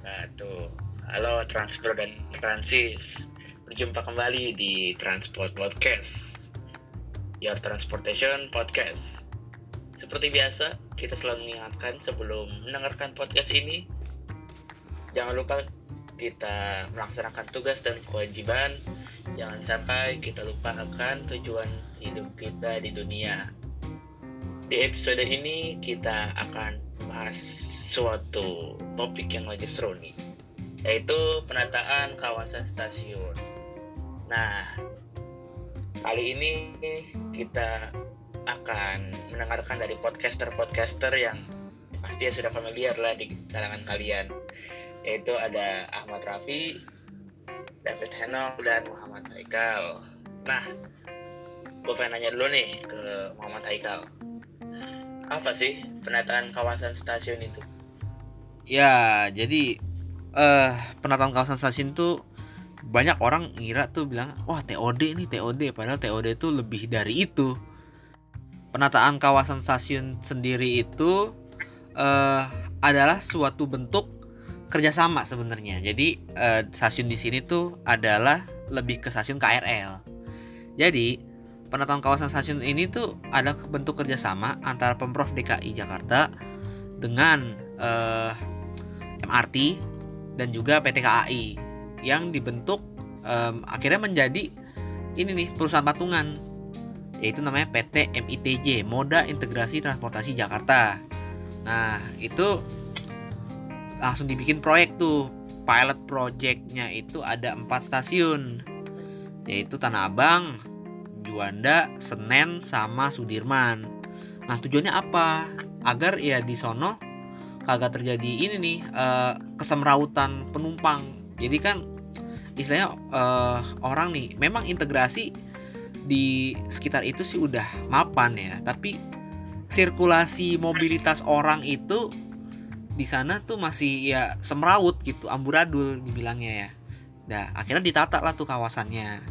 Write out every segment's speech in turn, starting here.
wabarakatuh. Halo Transpro dan Transis. Berjumpa kembali di Transport Podcast. Your Transportation Podcast. Seperti biasa, kita selalu mengingatkan sebelum mendengarkan podcast ini, jangan lupa kita melaksanakan tugas dan kewajiban. Jangan sampai kita lupa akan tujuan hidup kita di dunia. Di episode ini kita akan bahas suatu topik yang lagi seru nih, yaitu penataan kawasan stasiun. Nah, kali ini kita akan mendengarkan dari podcaster-podcaster yang pasti sudah familiar lah di kalangan kalian, yaitu ada Ahmad Rafi, David Henok, dan Muhammad Haikal. Nah, gue pengen nanya dulu nih ke Muhammad Haikal. Apa sih penataan kawasan stasiun itu? Ya, jadi eh penataan kawasan stasiun tuh banyak orang ngira tuh bilang, "Wah, TOD nih, TOD." Padahal TOD itu lebih dari itu. Penataan kawasan stasiun sendiri itu eh adalah suatu bentuk kerjasama sebenarnya. Jadi eh, stasiun di sini tuh adalah lebih ke stasiun KRL. Jadi penataan kawasan stasiun ini tuh ada bentuk kerjasama antara pemprov DKI Jakarta dengan eh, MRT dan juga PT KAI yang dibentuk em, akhirnya menjadi ini nih perusahaan patungan yaitu namanya PT MITJ Moda Integrasi Transportasi Jakarta. Nah itu langsung dibikin proyek tuh pilot projectnya itu ada empat stasiun yaitu Tanah Abang, Juanda, Senen, sama Sudirman. Nah tujuannya apa? Agar ya di sono kagak terjadi ini nih eh, kesemrautan penumpang. Jadi kan istilahnya eh, orang nih memang integrasi di sekitar itu sih udah mapan ya, tapi sirkulasi mobilitas orang itu di sana tuh masih ya semrawut gitu, amburadul dibilangnya ya. Dah, akhirnya ditata lah tuh kawasannya.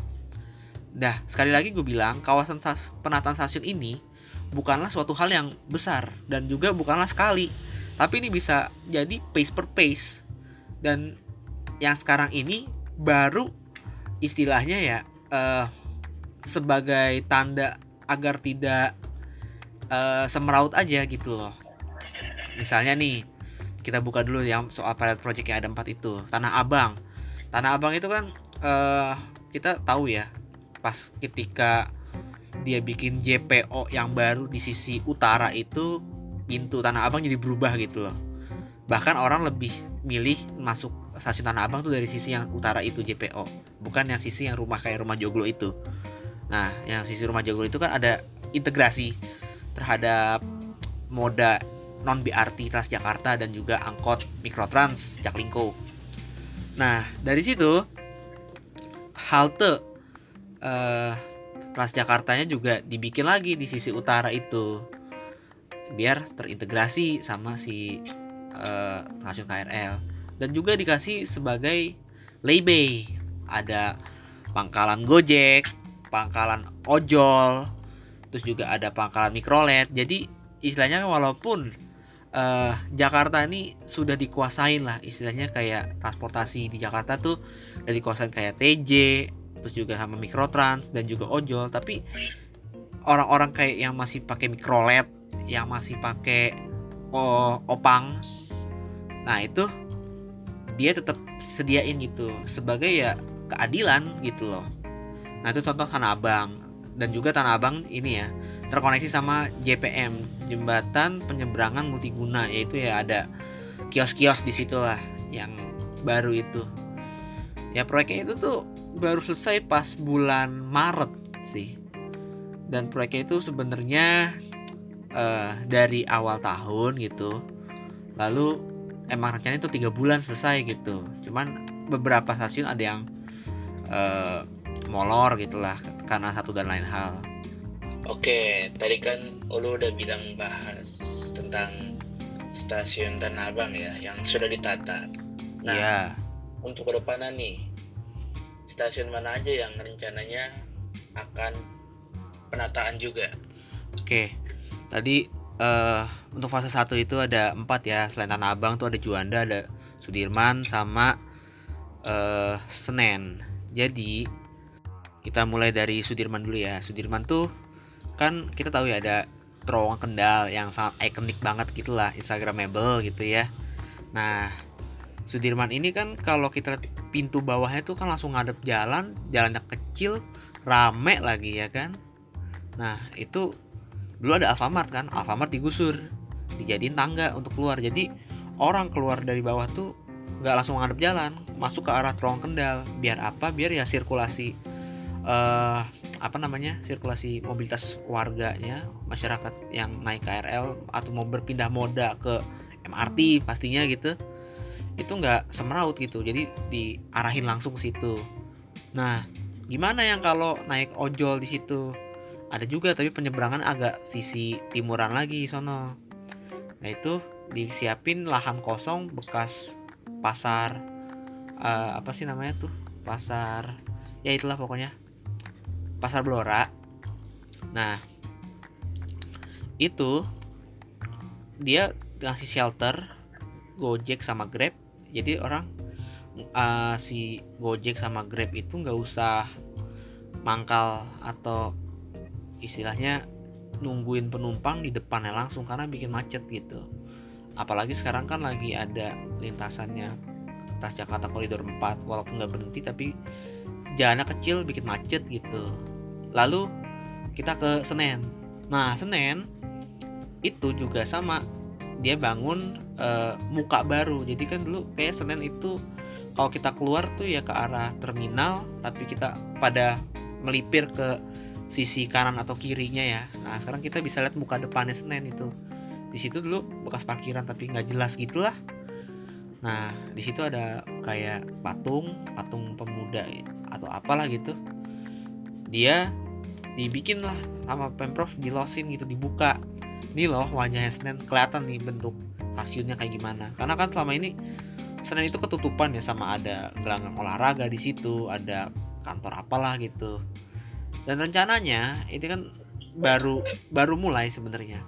Dah, sekali lagi gue bilang kawasan stas- penataan stasiun ini bukanlah suatu hal yang besar dan juga bukanlah sekali. Tapi ini bisa jadi pace per pace. Dan yang sekarang ini baru istilahnya ya eh, sebagai tanda agar tidak eh, semeraut aja gitu loh. Misalnya nih, kita buka dulu yang soal pilot project yang ada empat itu. Tanah Abang. Tanah Abang itu kan eh kita tahu ya, pas ketika dia bikin JPO yang baru di sisi utara itu pintu Tanah Abang jadi berubah gitu loh. Bahkan orang lebih milih masuk stasiun Tanah Abang tuh dari sisi yang utara itu JPO, bukan yang sisi yang rumah kayak rumah Joglo itu. Nah, yang sisi rumah Joglo itu kan ada integrasi terhadap moda non BRT Transjakarta dan juga angkot Mikrotrans Jaklingko. Nah, dari situ halte eh, Transjakartanya juga dibikin lagi di sisi utara itu. Biar terintegrasi sama si eh, stasiun KRL dan juga dikasih sebagai laybay ada pangkalan Gojek, pangkalan ojol, terus juga ada pangkalan mikrolet. Jadi istilahnya walaupun eh, Jakarta ini sudah dikuasain lah istilahnya kayak transportasi di Jakarta tuh udah dikuasain kayak TJ, terus juga sama mikrotrans dan juga ojol, tapi orang-orang kayak yang masih pakai mikrolet, yang masih pakai o- opang, nah itu dia tetap sediain gitu sebagai ya keadilan gitu loh. Nah itu contoh Tanah Abang dan juga Tanah Abang ini ya terkoneksi sama JPM jembatan penyeberangan multiguna yaitu ya ada kios-kios di situ lah yang baru itu. Ya proyeknya itu tuh baru selesai pas bulan Maret sih. Dan proyeknya itu sebenarnya eh, dari awal tahun gitu. Lalu emang rencananya itu tiga bulan selesai gitu. Cuman beberapa stasiun ada yang eh, molor gitulah karena satu dan lain hal. Oke, tadi kan lu udah bilang bahas tentang stasiun Tanah Abang ya, yang sudah ditata. Nah, Iya. untuk ke depannya nih, stasiun mana aja yang rencananya akan penataan juga? Oke. Tadi eh untuk fase 1 itu ada empat ya. Selain Tanah Abang tuh ada Juanda, ada Sudirman sama uh, Senen jadi kita mulai dari Sudirman dulu ya Sudirman tuh kan kita tahu ya ada terowongan Kendal yang sangat ikonik banget gitulah Instagramable gitu ya nah Sudirman ini kan kalau kita lihat pintu bawahnya tuh kan langsung ngadep jalan jalannya kecil rame lagi ya kan? Nah itu dulu ada Alfamart kan? Alfamart digusur dijadiin tangga untuk keluar. Jadi orang keluar dari bawah tuh nggak langsung ngadep jalan masuk ke arah terowongan Kendal. Biar apa? Biar ya sirkulasi uh, apa namanya? Sirkulasi mobilitas warganya masyarakat yang naik KRL atau mau berpindah moda ke MRT pastinya gitu itu nggak semeraut gitu. Jadi diarahin langsung ke situ. Nah gimana yang kalau naik ojol di situ? Ada juga tapi penyeberangan agak sisi timuran lagi sono. Nah itu disiapin lahan kosong bekas pasar uh, apa sih namanya tuh? Pasar ya itulah pokoknya. Pasar Blora. Nah itu dia ngasih shelter Gojek sama Grab jadi orang uh, si Gojek sama Grab itu nggak usah mangkal atau istilahnya nungguin penumpang di depannya langsung karena bikin macet gitu. Apalagi sekarang kan lagi ada lintasannya Jakarta Koridor 4 walaupun nggak berhenti tapi jalannya kecil bikin macet gitu. Lalu kita ke Senen. Nah Senen itu juga sama. Dia bangun uh, muka baru. Jadi kan dulu kayak Senen itu kalau kita keluar tuh ya ke arah terminal tapi kita pada melipir ke sisi kanan atau kirinya ya. Nah sekarang kita bisa lihat muka depannya Senen itu. Di situ dulu bekas parkiran tapi nggak jelas gitulah. Nah di situ ada kayak patung patung pemuda atau apalah gitu. Dia dibikin lah sama pemprov dilosin gitu dibuka. Ini loh wajahnya Senen kelihatan nih bentuk stasiunnya kayak gimana. Karena kan selama ini Senen itu ketutupan ya sama ada gelanggang olahraga di situ ada kantor apalah gitu. Dan rencananya ini kan baru baru mulai sebenarnya.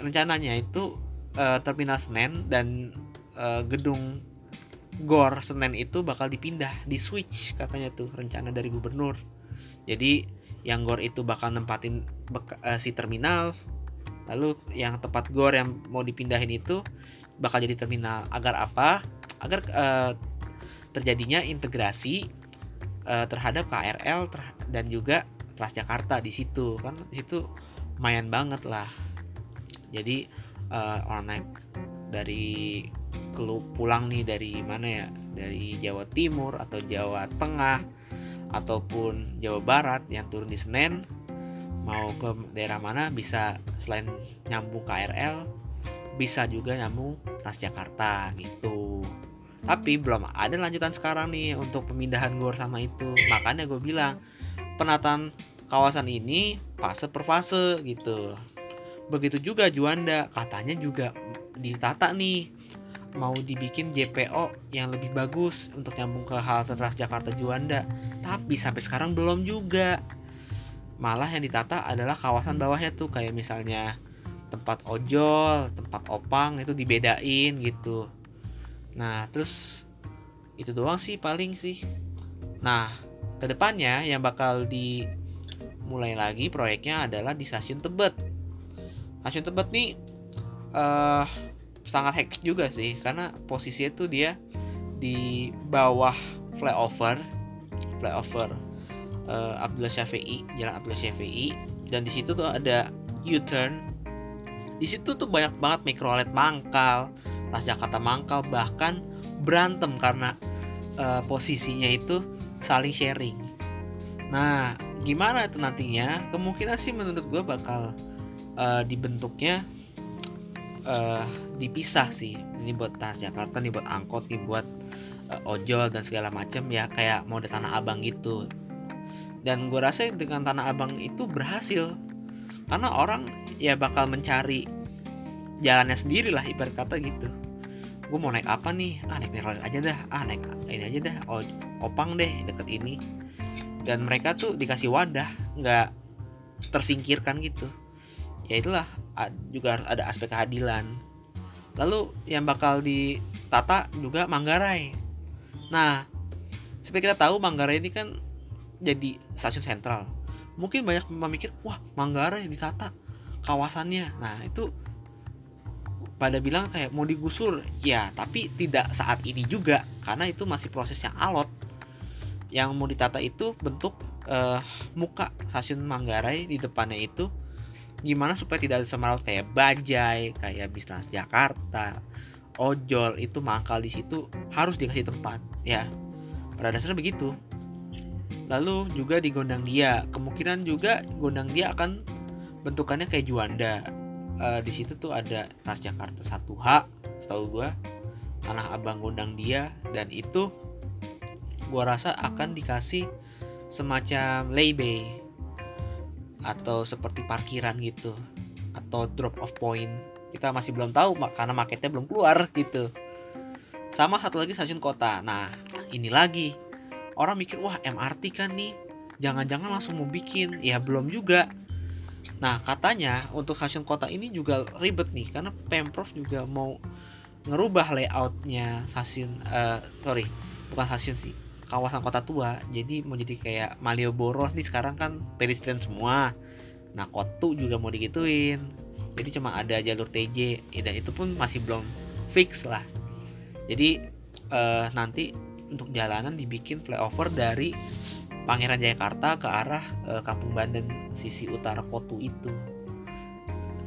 Rencananya itu uh, terminal Senen dan uh, gedung Gor Senen itu bakal dipindah di switch katanya tuh rencana dari gubernur. Jadi yang Gor itu bakal nempatin uh, si terminal lalu yang tempat Gor yang mau dipindahin itu bakal jadi terminal. Agar apa? Agar uh, terjadinya integrasi uh, terhadap KRL ter dan juga Transjakarta di situ. Kan di situ lumayan banget lah. Jadi uh, orang naik dari kelu pulang nih dari mana ya? Dari Jawa Timur atau Jawa Tengah ataupun Jawa Barat yang turun di Senen mau ke daerah mana bisa selain nyambung KRL bisa juga nyambung Transjakarta gitu. Tapi belum ada lanjutan sekarang nih untuk pemindahan gor sama itu. Makanya gue bilang penataan kawasan ini fase per fase gitu. Begitu juga Juanda katanya juga ditata nih mau dibikin JPO yang lebih bagus untuk nyambung ke halte Transjakarta Juanda tapi sampai sekarang belum juga malah yang ditata adalah kawasan bawahnya tuh kayak misalnya tempat ojol tempat opang itu dibedain gitu. Nah terus itu doang sih paling sih. Nah ke depannya yang bakal dimulai lagi proyeknya adalah di stasiun Tebet. Stasiun Tebet nih uh, sangat hektik juga sih karena posisinya tuh dia di bawah flyover flyover uh, Abdullah Syafi'i jalan Abdullah Syafi'i. Dan di situ tuh ada U-turn. Di situ tuh banyak banget mikrolet mangkal Jakarta mangkal bahkan berantem karena uh, posisinya itu saling sharing. Nah gimana itu nantinya? Kemungkinan sih menurut gue bakal uh, dibentuknya uh, dipisah sih. Ini buat Jakarta nih buat angkot nih buat uh, ojol dan segala macam ya kayak mode tanah abang gitu dan gue rasa dengan tanah abang itu berhasil. Karena orang ya bakal mencari jalannya sendiri lah ibarat kata gitu. Gue mau naik apa nih? Ah naik Merlin aja dah. Ah naik ini aja dah. Oh, opang deh deket ini. Dan mereka tuh dikasih wadah nggak tersingkirkan gitu. Ya itulah juga ada aspek keadilan. Lalu yang bakal di tata juga Manggarai. Nah seperti kita tahu Manggarai ini kan jadi stasiun sentral. Mungkin banyak memikir wah Manggarai ditata kawasannya. Nah itu pada bilang kayak mau digusur. Ya tapi tidak saat ini juga karena itu masih proses yang alot. Yang mau ditata itu bentuk uh, muka stasiun Manggarai di depannya itu gimana supaya tidak ada kayak bajai kayak bis Jakarta ojol itu mangkal di situ harus dikasih tempat. Ya pada dasarnya begitu lalu juga di Gondang Dia. Kemungkinan juga Gondang Dia akan bentukannya kayak Juanda. Uh, di situ tuh ada Transjakarta 1H setahu gua. Tanah Abang Gondang Dia. Dan itu gua rasa akan dikasih semacam laybay atau seperti parkiran gitu atau drop off point. Kita masih belum tahu karena marketnya belum keluar gitu. Sama satu lagi stasiun kota. Nah ini lagi orang mikir wah MRT kan nih jangan-jangan langsung mau bikin. Ya belum juga. Nah katanya untuk stasiun kota ini juga ribet nih karena pemprov juga mau ngerubah layoutnya stasiun uh, sorry bukan stasiun sih kawasan kota tua. Jadi mau jadi kayak Malioboro nih sekarang kan pedestrian semua. Nah Kotu juga mau digituin. Jadi cuma ada jalur TJ ya, dan itu pun masih belum fix lah. Jadi uh, nanti untuk jalanan dibikin flyover dari Pangeran Jayakarta ke arah uh, Kampung Banten sisi utara Kotu itu.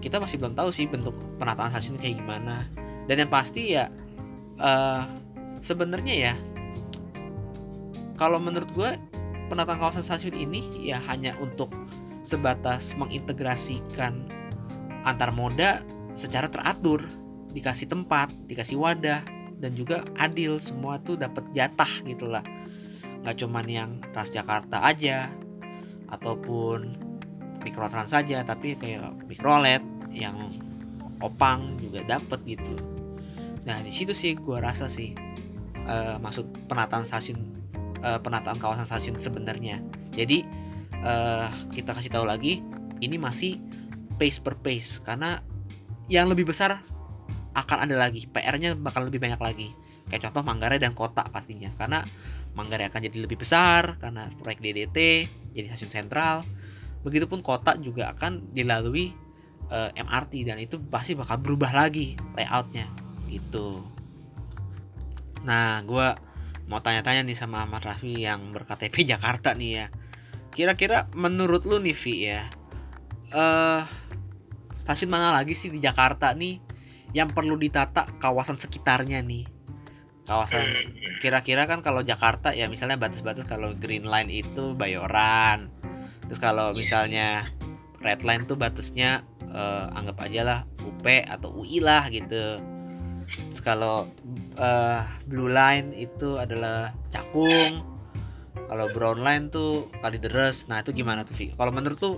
Kita masih belum tahu sih bentuk penataan stasiun kayak gimana. Dan yang pasti ya uh, sebenarnya ya kalau menurut gue penataan kawasan stasiun ini ya hanya untuk sebatas mengintegrasikan antar moda secara teratur. Dikasih tempat dikasih wadah dan juga adil. Semua tuh dapat jatah gitulah nggak cuman yang Transjakarta aja ataupun mikrotrans saja tapi kayak mikrolet yang opang juga dapat gitu. Nah di situ sih gue rasa sih uh, maksud penataan stasiun uh, penataan kawasan stasiun sebenarnya. Jadi uh, kita kasih tahu lagi, ini masih pace per pace. Karena yang lebih besar akan ada lagi, PR-nya bakal lebih banyak lagi. Kayak contoh Manggarai dan kota pastinya, karena Manggarai akan jadi lebih besar karena proyek DDT jadi stasiun sentral. Begitupun kota juga akan dilalui uh, eh, MRT dan itu pasti bakal berubah lagi layoutnya gitu. Nah, gue mau tanya-tanya nih sama Ahmad Raffi yang berKTP Jakarta nih ya. Kira-kira menurut lu nih Vi ya, uh, stasiun mana lagi sih di Jakarta nih yang perlu ditata kawasan sekitarnya nih? Kawasan kira-kira kan kalau Jakarta ya misalnya batas-batas kalau Green Line itu Bayoran. Terus kalau misalnya Red Line tuh batasnya uh, anggap aja lah UP atau UI lah gitu. Terus kalau uh, blue line itu adalah cakung kalau brown line tuh kali deres nah itu gimana tuh Vi kalau menurut tuh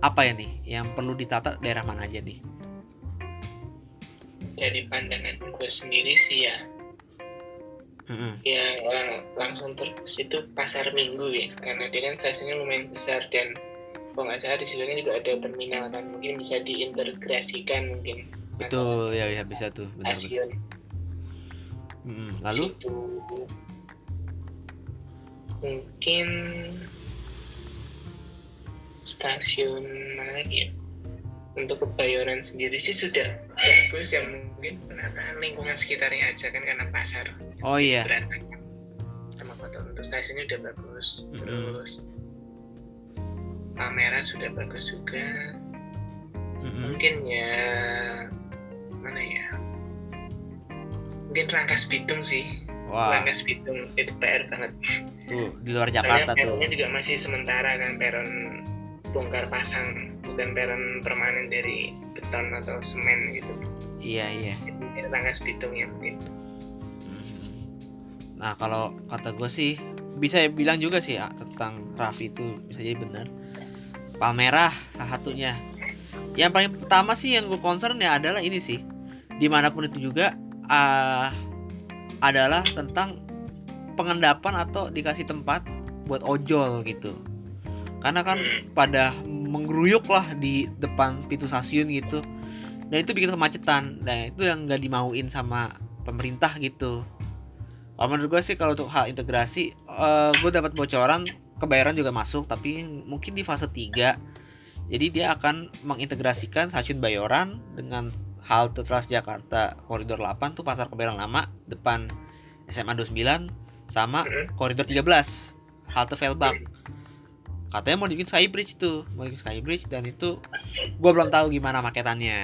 apa ya nih yang perlu ditata daerah mana aja nih dari pandangan gue sendiri sih ya mm-hmm. ya lang langsung terus itu pasar minggu ya karena dia kan stasiunnya lumayan besar dan kalau nggak salah di situ juga ada terminal kan mungkin bisa diintegrasikan mungkin betul ya ya bisa tuh benar, stasiun Hmm, lalu? Situ. Mungkin stasiun mana lagi ya? Untuk kebayoran sendiri sih sudah bagus ya mungkin penataan lingkungan sekitarnya aja kan karena pasar. Oh iya. Sama kota untuk stasiunnya udah bagus. Mm -hmm. Terus kamera sudah bagus juga. Mm -hmm. Mungkin ya mana ya mungkin Rangkas Bitung sih Wah. Rangkas Bitung itu PR banget tuh di luar Jakarta tuh peronnya juga masih sementara kan peron bongkar pasang bukan peron permanen dari beton atau semen gitu. Iya iya. Jadi, Rangkas Bitung ya mungkin. Nah kalau kata gue sih bisa bilang juga sih ya, tentang Raffi itu bisa jadi benar. Palmerah salah satunya. Yang paling pertama sih yang gue concern ya adalah ini sih. Di mana pun itu juga uh, adalah tentang pengendapan atau dikasih tempat buat ojol gitu. Karena kan pada menggeruyuk lah di depan pintu stasiun gitu. Dan itu bikin kemacetan. Dan itu yang nggak dimauin sama pemerintah gitu. Kalau menurut gue sih kalau untuk hal integrasi uh, gue dapat bocoran kebayaran juga masuk tapi mungkin di fase 3 jadi dia akan mengintegrasikan stasiun Bayoran dengan halte Transjakarta koridor 8 tuh pasar kebayoran lama depan SMA 29 sama koridor 13 halte Velbak katanya mau dibikin skybridge tuh. Mau dibikin skybridge dan itu gue belum tahu gimana maketannya.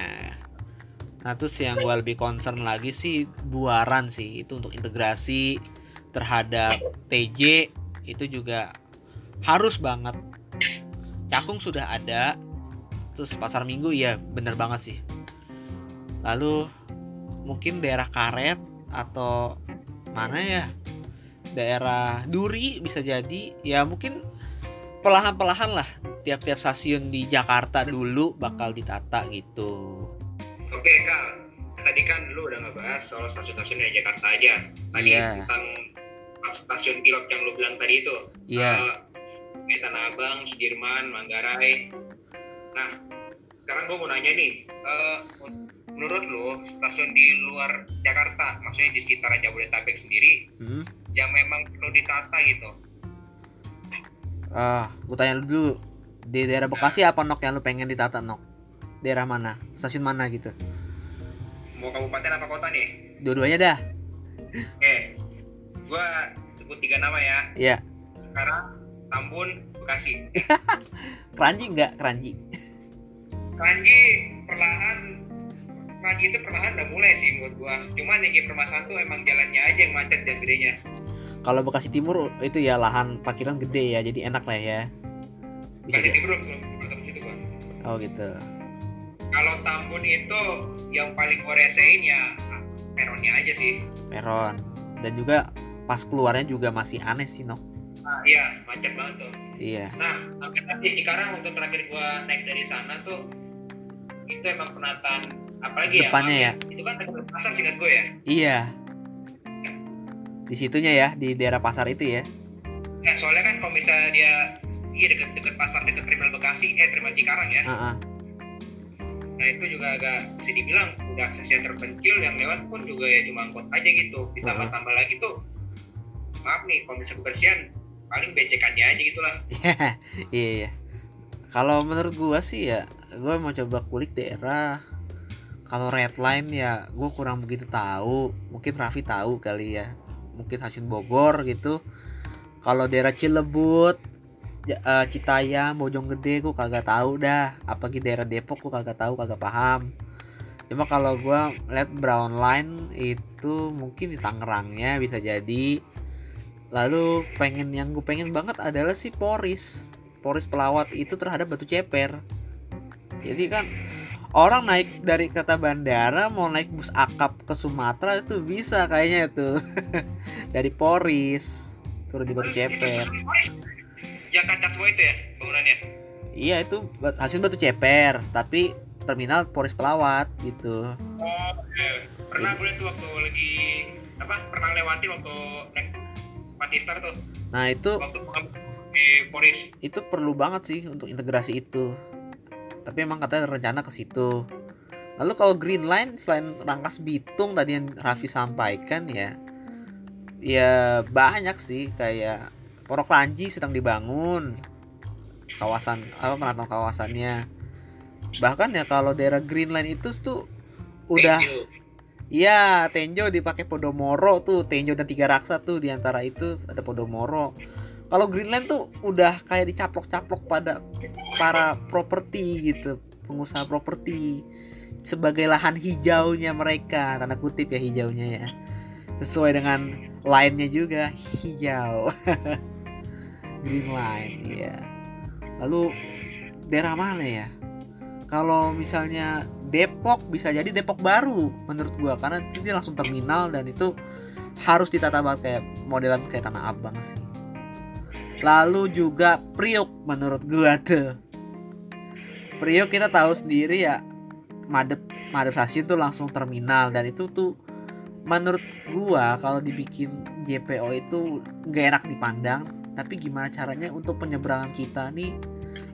Nah terus yang gue lebih concern lagi sih buaran sih. Itu untuk integrasi terhadap TJ itu juga harus banget. Cakung sudah ada terus pasar minggu ya bener banget sih. Lalu mungkin daerah karet atau mana ya? Daerah duri bisa jadi. Ya mungkin perlahan-perlahan lah tiap-tiap stasiun di Jakarta dulu bakal ditata gitu. Oke kak, tadi kan lu udah ngebahas soal stasiun-stasiun di Jakarta aja. Tadi yeah. tentang stasiun pilot yang lu bilang tadi itu. Iya. Yeah. Uh, Tanah Abang, Sudirman, Manggarai. Nah, sekarang gue mau nanya nih, uh, menurut lu stasiun di luar Jakarta, maksudnya di sekitar Jabodetabek sendiri, hmm? yang memang perlu ditata gitu, Ah, gue tanya lu dulu. Di daerah Bekasi apa nok yang lu pengen ditata nok? Daerah mana? Stasiun mana gitu? Mau kabupaten apa kota nih? Dua-duanya dah. Oke. Gua sebut tiga nama ya. Iya. Sekarang Tambun, Bekasi. keranji enggak? Keranji. Keranji perlahan Keranji itu perlahan udah mulai sih menurut gua. Cuman yang permasalahan tuh emang jalannya aja yang macet dan gedenya kalau Bekasi Timur itu ya lahan parkiran gede ya jadi enak lah ya. Bisa Bekasi Timur belum situ kan oh gitu. Kalau Tambun itu yang paling gue resein ya peronnya aja sih. Peron. Dan juga pas keluarnya juga masih aneh sih nok. Nah, iya macet banget tuh. Iya. Nah sampai tadi sekarang untuk terakhir gue naik dari sana tuh itu emang penataan apalagi Depannya ya, ya? Itu kan pasar singkat gue ya? Iya di situnya ya di daerah pasar itu ya. Ya soalnya kan kalau misalnya dia iya deket deket pasar deket terminal Bekasi eh terminal Cikarang ya. Uh -uh. nah itu juga agak bisa dibilang udah aksesnya terpencil yang lewat pun juga ya cuma angkot aja gitu. Ditambah tambah -huh. lagi tuh maaf nih kalau misalnya kebersihan paling becekannya aja gitulah. Iya iya. Kalau menurut gua sih ya gua mau coba kulik daerah. Kalau red line ya gue kurang begitu tahu. Mungkin Raffi tahu kali ya mungkin stasiun Bogor gitu. Kalau daerah Cilebut uh, Citayam Bojonggede gue kagak tahu dah. Apalagi daerah Depok gue kagak tahu kagak paham. Cuma kalau gue lihat brown line itu mungkin di Tangerangnya bisa jadi. Lalu pengen yang gue pengen banget adalah si Poris. Poris pelawat itu terhadap batu ceper. Jadi kan orang naik dari kota bandara mau naik bus akap ke Sumatera itu bisa kayaknya itu. Dari Poris turun di Batu Ceper yang kaca semua itu ya bangunannya? Iya itu hasil Batu Ceper tapi terminal Poris Pelawat gitu. Oh iya. pernah boleh tuh waktu lagi apa pernah lewati waktu naik Patistar tuh. Nah itu waktu di Poris. itu perlu banget sih untuk integrasi itu tapi emang katanya rencana ke situ. Lalu kalau Green Line selain Rangkas Bitung tadi yang Raffi sampaikan ya ya banyak sih kayak Porok Ranji sedang dibangun. Kawasan apa penataan kawasannya. Bahkan ya kalau daerah Green Line itu tuh udah Iya, Tenjo dipakai Podomoro tuh, Tenjo dan tiga raksa tuh di antara itu ada Podomoro kalau Greenland tuh udah kayak dicaplok-caplok pada para properti gitu pengusaha properti sebagai lahan hijaunya mereka. Tanda kutip ya hijaunya ya. Sesuai dengan lainnya juga hijau. Green line ya lalu daerah mana ya? Kalau misalnya Depok bisa jadi Depok baru menurut gua karena itu langsung terminal dan itu harus ditata banget kayak modelan kayak Tanah Abang sih lalu juga Priok menurut gua tuh. Priok kita tahu sendiri ya madep madep stasiun tuh langsung terminal. Dan itu tuh menurut gua kalau dibikin JPO itu gak enak dipandang. Tapi gimana caranya untuk penyeberangan kita nih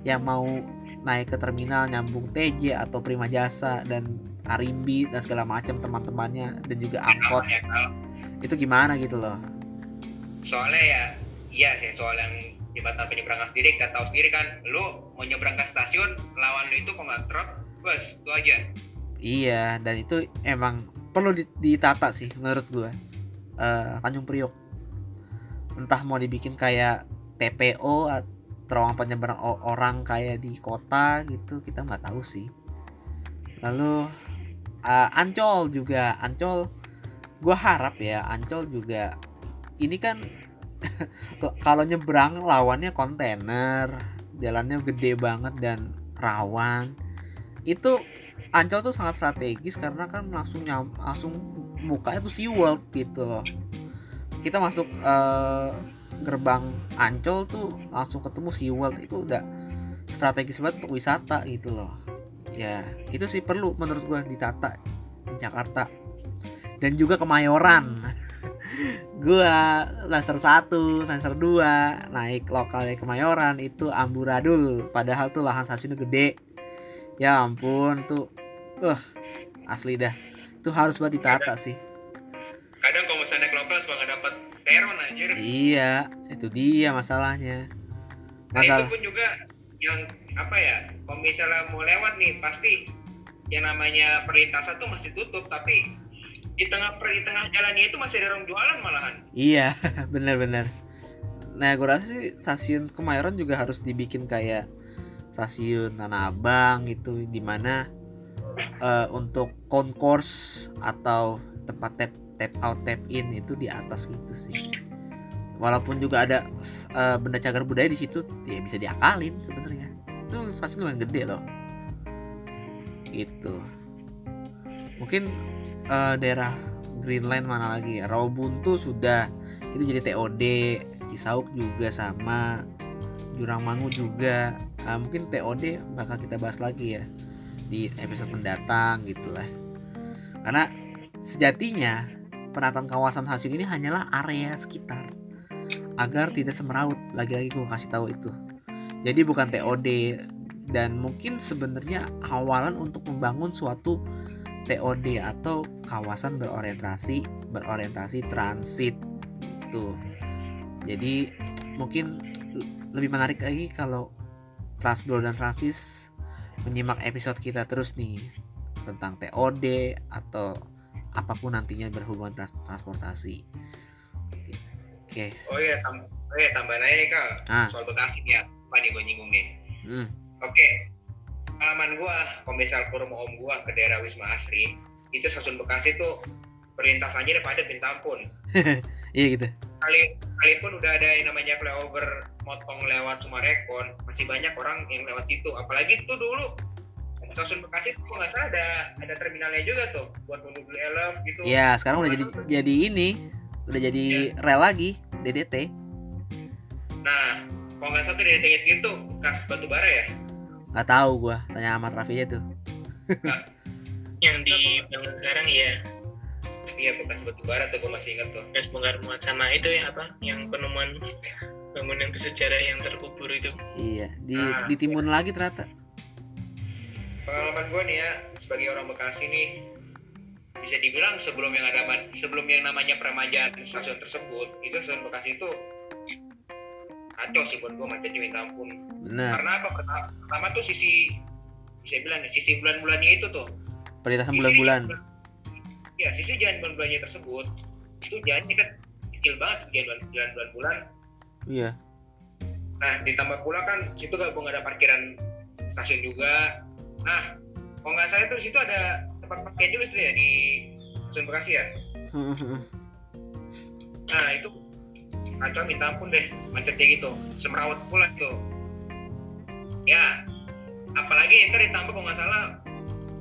yang mau naik ke terminal nyambung TJ atau Prima Jasa dan Arimbi dan segala macam teman-temannya dan juga angkot. Itu gimana gitu loh? Soalnya ya iya sih soal yang jembatan penyeberangan sendiri kita tahu sendiri kan. Lu mau nyebrang ke stasiun lawan lu itu kok nggak truk bus itu aja. Iya dan itu emang perlu ditata sih menurut gue uh, Tanjung Priok. Entah mau dibikin kayak TPO terowongan penyeberang orang kayak di kota gitu kita nggak tahu sih. Lalu uh, Ancol juga Ancol. Gue harap ya Ancol juga ini kan kalau nyebrang lawannya kontainer jalannya gede banget dan rawan. Itu Ancol tuh sangat strategis karena kan langsung nyam, langsung mukanya tuh SeaWorld gitu loh. Kita masuk uh, gerbang Ancol tuh langsung ketemu SeaWorld. Itu udah strategis banget untuk wisata gitu loh. Ya itu sih perlu menurut gua ditata di Jakarta. Dan juga Kemayoran gua semester 1 semester 2 naik lokalnya Kemayoran itu amburadul. Padahal tuh lahan stasiunnya gede. Ya ampun tuh. Uh asli dah. Itu harus buat ditata sih. kadang kalau misalnya naik lokal suka nggak dapat peron aja iya itu dia masalahnya. Masalah nah, itu pun juga yang apa ya kalau misalnya mau lewat nih pasti yang namanya perlintasan tuh masih tutup tapi di tengah di tengah jalannya itu masih ada orang jualan malahan. Iya benar-benar nah gue rasa sih stasiun Kemayoran juga harus dibikin kayak stasiun Tanah Abang gitu di mana uh, untuk concourse atau tempat tap tap out tap in itu di atas gitu sih. Walaupun juga ada uh, benda cagar budaya di situ ya bisa diakalin sebenarnya. Itu stasiun lumayan gede loh. Gitu. Mungkin uh, daerah Greenland mana lagi ya? Rawabuntu sudah. Itu jadi TOD Cisauk juga sama Jurang Mangu juga. Uh, mungkin TOD bakal kita bahas lagi ya di episode mendatang gitu lah karena sejatinya penataan kawasan stasiun ini hanyalah area sekitar agar tidak semeraut. Lagi-lagi gue kasih tahu itu. Jadi bukan TOD dan mungkin sebenarnya awalan untuk membangun suatu TOD atau kawasan berorientasi berorientasi transit itu jadi mungkin lebih menarik lagi kalau Transbro dan Transis menyimak episode kita terus nih tentang TOD atau apa pun nantinya berhubungan trans transportasi. Oke. Okay. Oh iya, tam oh iya tambahan aja nih kak ah. soal Bekasi nih ya, apa nih gue nyinggung nih. Hmm. Oke, okay. Pengalaman gue, kalau misal ke rumah om gue ke daerah Wisma Asri, itu stasiun Bekasi tuh perlintasannya udah padat minta ampun. iya gitu. Kali kali pun udah ada yang namanya flyover motong lewat Sumarekon, masih banyak orang yang lewat situ. Apalagi itu dulu stasiun Bekasi tuh nggak salah ada ada terminalnya juga tuh buat mobil elf gitu. Iya, sekarang udah jadi jadi ini, udah jadi ya. rel lagi DDT. Nah, kalau nggak salah tuh DDT-nya segitu bekas batu bara ya? Nggak tahu gua, tanya sama Raffi aja tuh. Yang di bangun sekarang ya iya bekas batu bara tuh gue masih ingat tuh bekas bongkar muat sama itu ya apa yang penemuan bangunan bersejarah yang terkubur itu iya di nah, ditimbun ya. lagi ternyata pengalaman gue nih ya sebagai orang Bekasi nih bisa dibilang sebelum yang ada sebelum yang namanya peremajaan stasiun tersebut itu stasiun Bekasi itu kacau sih buat gue macetnya minta ampun Bener. karena apa? Pertama, pertama tuh sisi bisa bilang ya sisi bulan-bulannya itu tuh. Perlintasan bulan-bulan. ya sisi jalan bulan-bulannya tersebut itu jalannya kan kecil banget jalan bulan-bulan. Iya. Nah ditambah pula kan situ gabung ada parkiran stasiun juga. Nah kalau nggak salah itu situ ada tempat parkir juga tuh ya di stasiun Bekasi ya? Nah itu kacau minta ampun deh macetnya gitu. Semerawat pula tuh ya apalagi ntar ditambah kalau nggak salah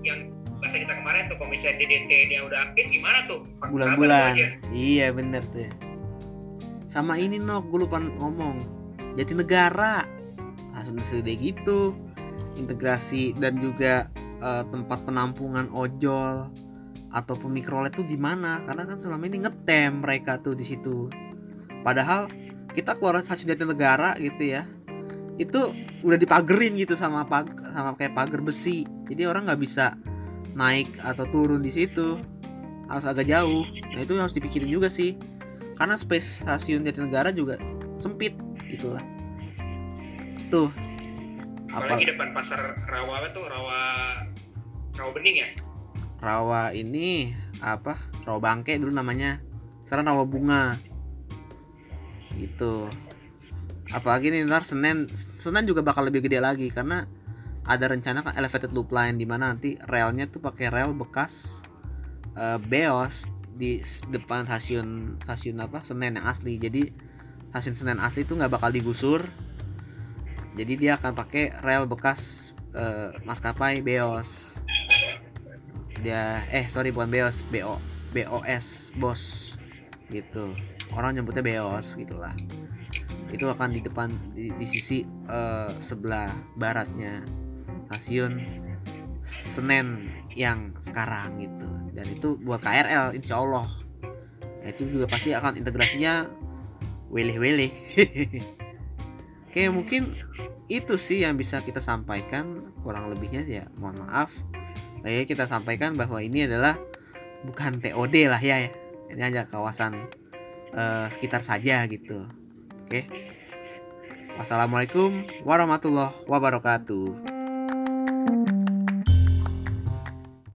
yang bahasa kita kemarin tuh komisi DDT dia udah aktif gimana tuh? Bulan-bulan. iya bener tuh. Sama ini nok gue lupa ngomong. Jadi negara langsung segede gitu. Integrasi dan juga uh, tempat penampungan ojol ataupun mikrolet tuh di mana? Karena kan selama ini ngetem mereka tuh di situ padahal kita keluar hasil dari negara gitu ya itu udah dipagerin gitu sama pag sama kayak pagar besi. Jadi orang nggak bisa naik atau turun di situ. Harus agak jauh. Nah itu harus dipikirin juga sih. Karena space stasiun Jatinegara juga sempit itulah. Tuh. Apalagi apa? depan pasar rawa tuh? Rawa rawa bening ya? Rawa ini apa? Rawa bangke dulu namanya. Sekarang rawa bunga gitu. Apalagi nih ntar Senin Senin juga bakal lebih gede lagi karena ada rencana kan elevated loop line di mana nanti relnya tuh pakai rel bekas uh, Beos di depan stasiun stasiun apa? Senen yang asli. Jadi stasiun Senen asli itu nggak bakal digusur. Jadi dia akan pakai rel bekas uh, maskapai Beos. Dia eh sorry bukan Beos BO BOS bos gitu orang nyebutnya Beos gitulah. Itu akan di depan di, di sisi uh, sebelah baratnya stasiun Senen yang sekarang gitu. Dan itu buat KRL insya Allah. Nah, itu juga pasti akan integrasinya weleh-weleh. Oke mungkin itu sih yang bisa kita sampaikan. Kurang lebihnya ya mohon maaf. Lalu kita sampaikan bahwa ini adalah bukan TOD lah ya, ini hanya kawasan uh, sekitar saja gitu. Oke. Wassalamualaikum warahmatullahi wabarakatuh